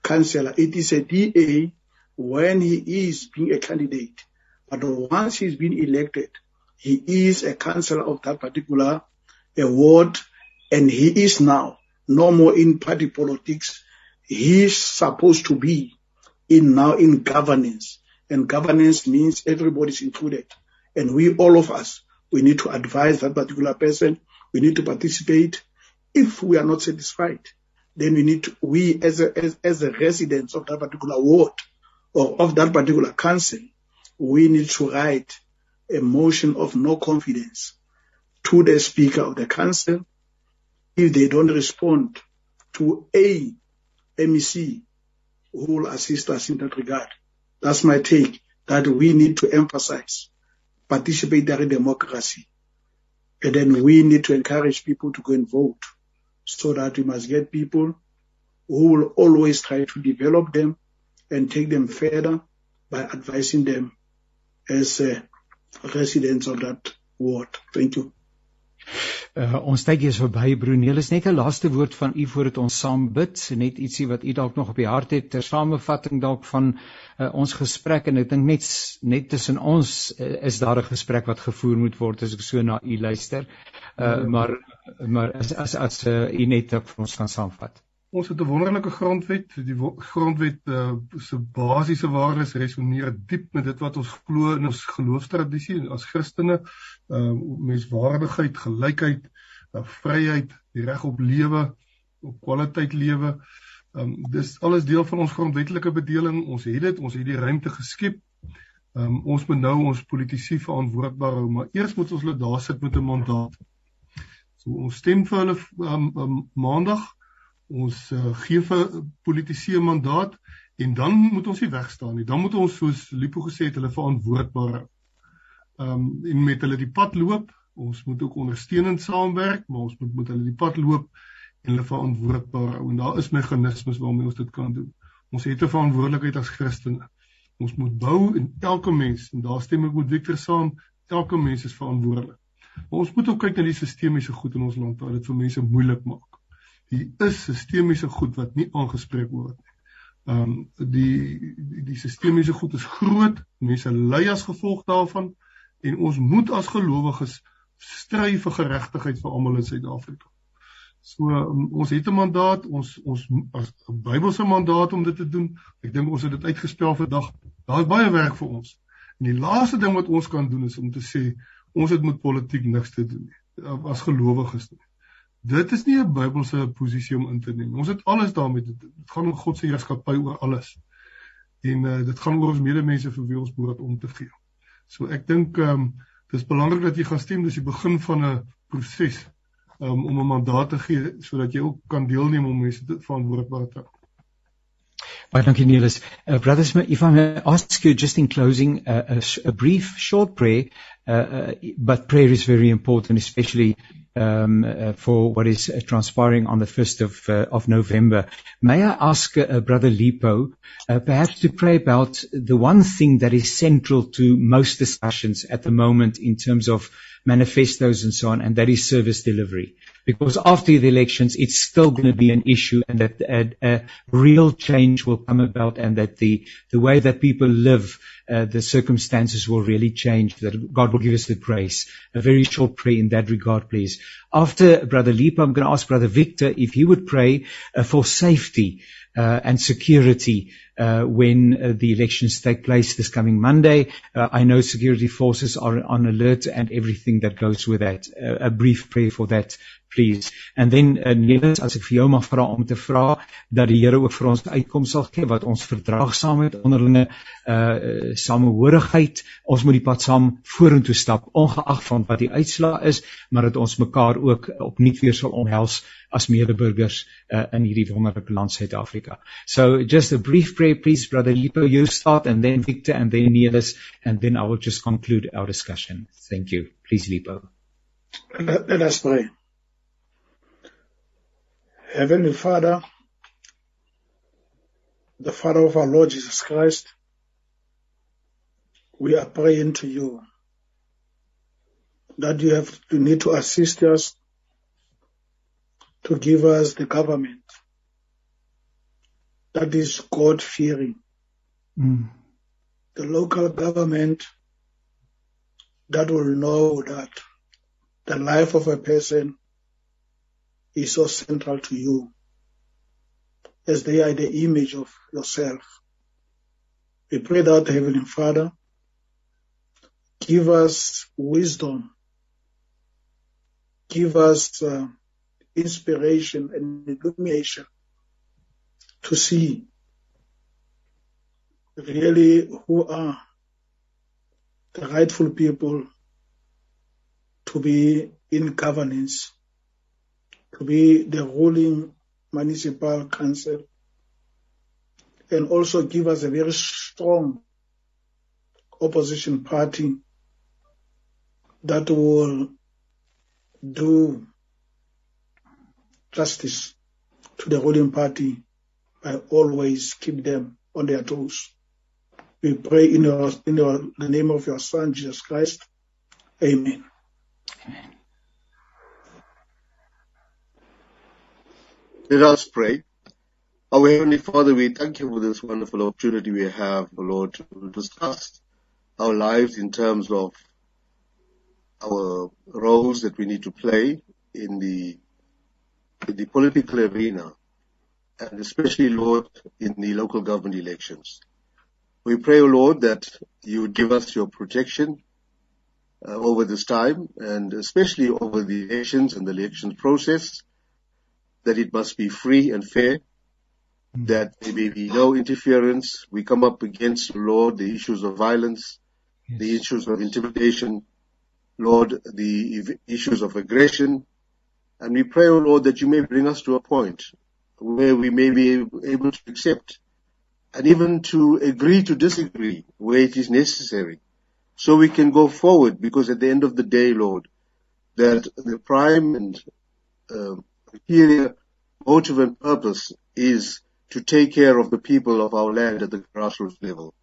councillor, it is a DA when he is being a candidate. But once he's been elected, he is a councillor of that particular uh, ward, and he is now no more in party politics. He's supposed to be in now in governance, and governance means everybody's included, and we all of us we need to advise that particular person. We need to participate. If we are not satisfied, then we need to, we as a, as, as a residents of that particular ward or of that particular council, we need to write a motion of no confidence to the speaker of the council if they don't respond to a MEC who will assist us in that regard. That's my take, that we need to emphasize participatory democracy. And then we need to encourage people to go and vote so that we must get people who will always try to develop them and take them further by advising them as uh, residents of that ward. Thank you. Uh, ons tyd is verby Brunel is net 'n laaste woord van u voordat ons saam bid. Net ietsie wat u dalk nog op die hart het ter samevatting dalk van uh, ons gesprek. En ek dink net net tussen ons uh, is daar 'n gesprek wat gevoer moet word as ek so na u luister. Uh, maar maar as as as uh, u net vir ons kan saamvat Ons het 'n wonderlike grondwet. Die grondwet uh, se basiese waardes resoneer diep met dit wat ons glo in ons geloofstradisie as Christene. Uh menswaardigheid, gelykheid, uh, vryheid, die reg op lewe, op kwaliteit lewe. Um dis alles deel van ons grondwetlike bedeling. Ons het dit, ons het die ruimte geskep. Um ons moet nou ons politisie verantwoordbaar hou, maar eers moet ons hulle daar sit met 'n mandaat. So ons stem vir hulle um, um maandag ons uh, gee vir politisie 'n mandaat en dan moet ons nie wegstaan nie. Dan moet ons soos Lipo gesê het, hulle verantwoordbaar ehm um, en met hulle die pad loop. Ons moet ook ondersteunend saamwerk, maar ons moet met hulle die pad loop en hulle verantwoordbaar hou. En daar is meganismes waarmee ons dit kan doen. Ons het 'n verantwoordelikheid as Christene. Ons moet bou en elke mens en daar stem ek met Victor saam, elke mens is verantwoordelik. Maar ons moet ook kyk na die sistemiese goed in ons land wat dit vir mense moeilik maak die is sistemiese goed wat nie aangespreek word nie. Ehm um, die die, die sistemiese goed is groot, mense ly as gevolg daarvan en ons moet as gelowiges stry vir geregtigheid vir almal in Suid-Afrika. So um, ons het 'n mandaat, ons ons as 'n Bybelse mandaat om dit te doen. Ek dink ons het dit uitgespel vandag. Daar's baie werk vir ons. En die laaste ding wat ons kan doen is om te sê ons het met politiek niks te doen nie as gelowiges nie. Dit is nie 'n Bybelse posisie om in te neem. Ons het alles daarmee te doen. Dit gaan om God se heerskappy oor alles. En uh, dit gaan oor ons medemense vir wie ons behoort om te gee. So ek dink ehm um, dis belangrik dat jy gaan stem dis die begin van 'n proses um, om 'n mandaat te gee sodat jy ook kan deelneem om mense te verantwoordbaar te hou. Baie dankie Niels. Uh, brothers, if I may ask you just in closing uh, a, a brief short prayer, uh, uh, but prayer is very important, especially for what is uh, transpiring on the 1st of, uh, of November. May I ask uh, Brother Leepo uh, perhaps to pray about the one thing that is central to most discussions at the moment in terms of manifestos and so on, and that is service delivery. Because after the elections, it's still going to be an issue and that a, a real change will come about and that the, the way that people live, uh, the circumstances will really change, that God will give us the grace. A very short prayer in that regard, please. After Brother Lipa, I'm going to ask Brother Victor if he would pray uh, for safety uh, and security when uh, the elections take place this coming Monday. Uh, I know security forces are on alert and everything that goes with that. Uh, a brief prayer for that, please. And then uh, Nelis, as ek vir jou mag vra om te vra dat die Here ook vir ons uitkoms sal gee wat ons verdraagsaamheid onderlinge uh samehorigheid, ons moet die pad saam vorentoe stap ongeag van wat die uitslaa is, maar dat ons mekaar ook opnuut weer sal omhels as medeburgers uh, in hierdie wonderlike land Suid-Afrika. So just a brief prayer please brother Leepo you start and then Victor and then Nelis and then I will just conclude our discussion. Thank you. Please Leepo. Let, us pray. Heavenly Father, the Father of our Lord Jesus Christ, we are praying to you that you have to need to assist us to give us the government that is God fearing. Mm. The local government that will know that the life of a person is so central to you as they are the image of yourself. We pray that Heavenly Father give us wisdom, give us uh, inspiration and illumination to see really who are the rightful people to be in governance to be the ruling municipal council and also give us a very strong opposition party that will do justice to the ruling party by always keep them on their toes. We pray in, your, in your, the name of your Son, Jesus Christ. Amen. Amen. Let us pray. Our Heavenly Father, we thank you for this wonderful opportunity we have, Lord, to discuss our lives in terms of our roles that we need to play in the in the political arena, and especially, Lord, in the local government elections. We pray, O Lord, that you would give us your protection uh, over this time, and especially over the elections and the elections process, that it must be free and fair, mm. that there may be no interference. We come up against, Lord, the issues of violence, yes. the issues of intimidation, Lord, the issues of aggression, and we pray, O oh Lord, that you may bring us to a point where we may be able to accept and even to agree to disagree where it is necessary so we can go forward because at the end of the day, Lord, that the prime and uh, superior motive and purpose is to take care of the people of our land at the grassroots level.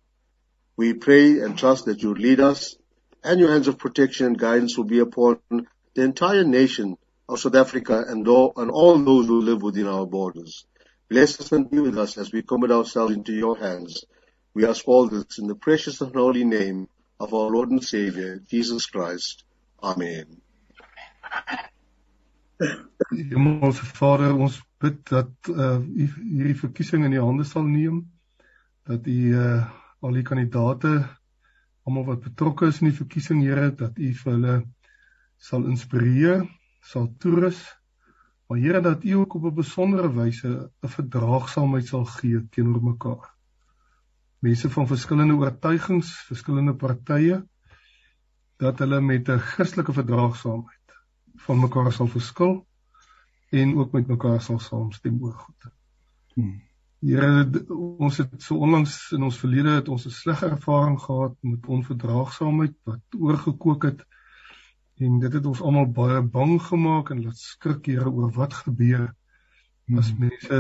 We pray and trust that you lead us and your hands of protection and guidance will be upon the entire nation of South Africa and all, and all those who live within our borders. Bless us and be with us as we commit ourselves into your hands. We ask all this in the precious and holy name of our Lord and Savior, Jesus Christ. Amen. Hemelse Vader, ons bid dat uh, u hierdie verkiesing in die hande sal neem, dat u uh, al die kandidate almal wat betrokke is in die verkiesing, Here, dat u vir hulle sal inspireer sal toerus. Maar Here dat U ook op 'n besondere wyse 'n verdraagsaamheid sal gee teenoor mekaar. Mense van verskillende oortuigings, verskillende partye dat hulle met 'n Christelike verdraagsaamheid van mekaar sal verskil en ook met mekaar sal saamstem oor goed. Hmm. Here ons het so onlangs in ons verlede het ons 'n slegte ervaring gehad met onverdraagsaamheid wat oorgekook het En dit het ons almal baie bang gemaak en laat skrik Here oor wat gebeur as hmm. mense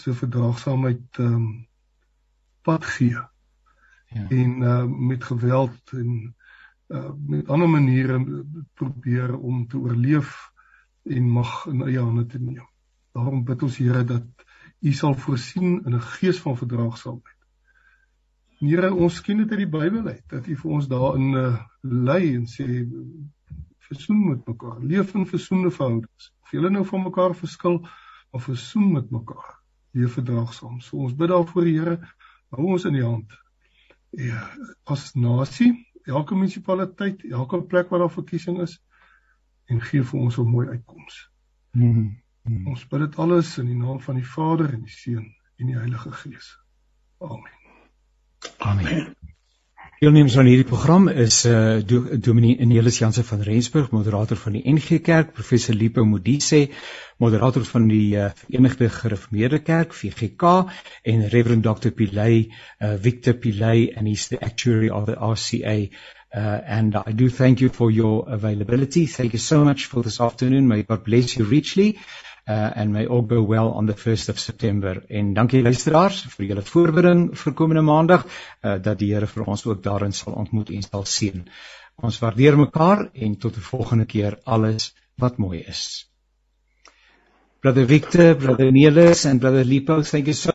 so verdraagsaamheid ehm um, pad gee. Ja. En uh, met geweld en uh, met ander maniere probeer om te oorleef en mag in eie hande te neem. Daarom bid ons Here dat U sal voorsien in 'n gees van verdraagsaamheid. Here, ons ken dit uit die Bybel uit dat U vir ons daarin uh, lei en sê versoen met mekaar, leef in versoende verhoudings. Of julle nou van mekaar verskil of versoen met mekaar, leef verdraagsaam. So ons bid daarvoor die Here, hou ons in die hand. Ja, as nasie, elke munisipaliteit, elke plek waar daar verkiesing is en gee vir ons 'n mooi uitkoms. Mm -hmm. Ons bid dit alles in die naam van die Vader en die Seun en die Heilige Gees. Amen. Amen. Deelnemers aan hierdie program is eh uh, Dominee Enelis Jansen van Rensburg, moderator van die NG Kerk, professor Lipo Modise, moderator van die uh, Verenigde Gereformeerde Kerk, VGK, en Reverend Dr. Pilay, uh, Victor Pilay and he's the actuary of the RCA. Uh, and I do thank you for your availability. Thank you so much for this afternoon. May God bless you richly uh, and may all go well on the 1st of September. En dankie luisteraars vir julle voorbereiding vir komende maandag uh, dat die Here vir ons ook daarin sal ontmoet en sal seën. Ons waardeer mekaar en tot 'n volgende keer alles wat mooi is. Brother Victor, brother Neelis and brother Lipo, thank you so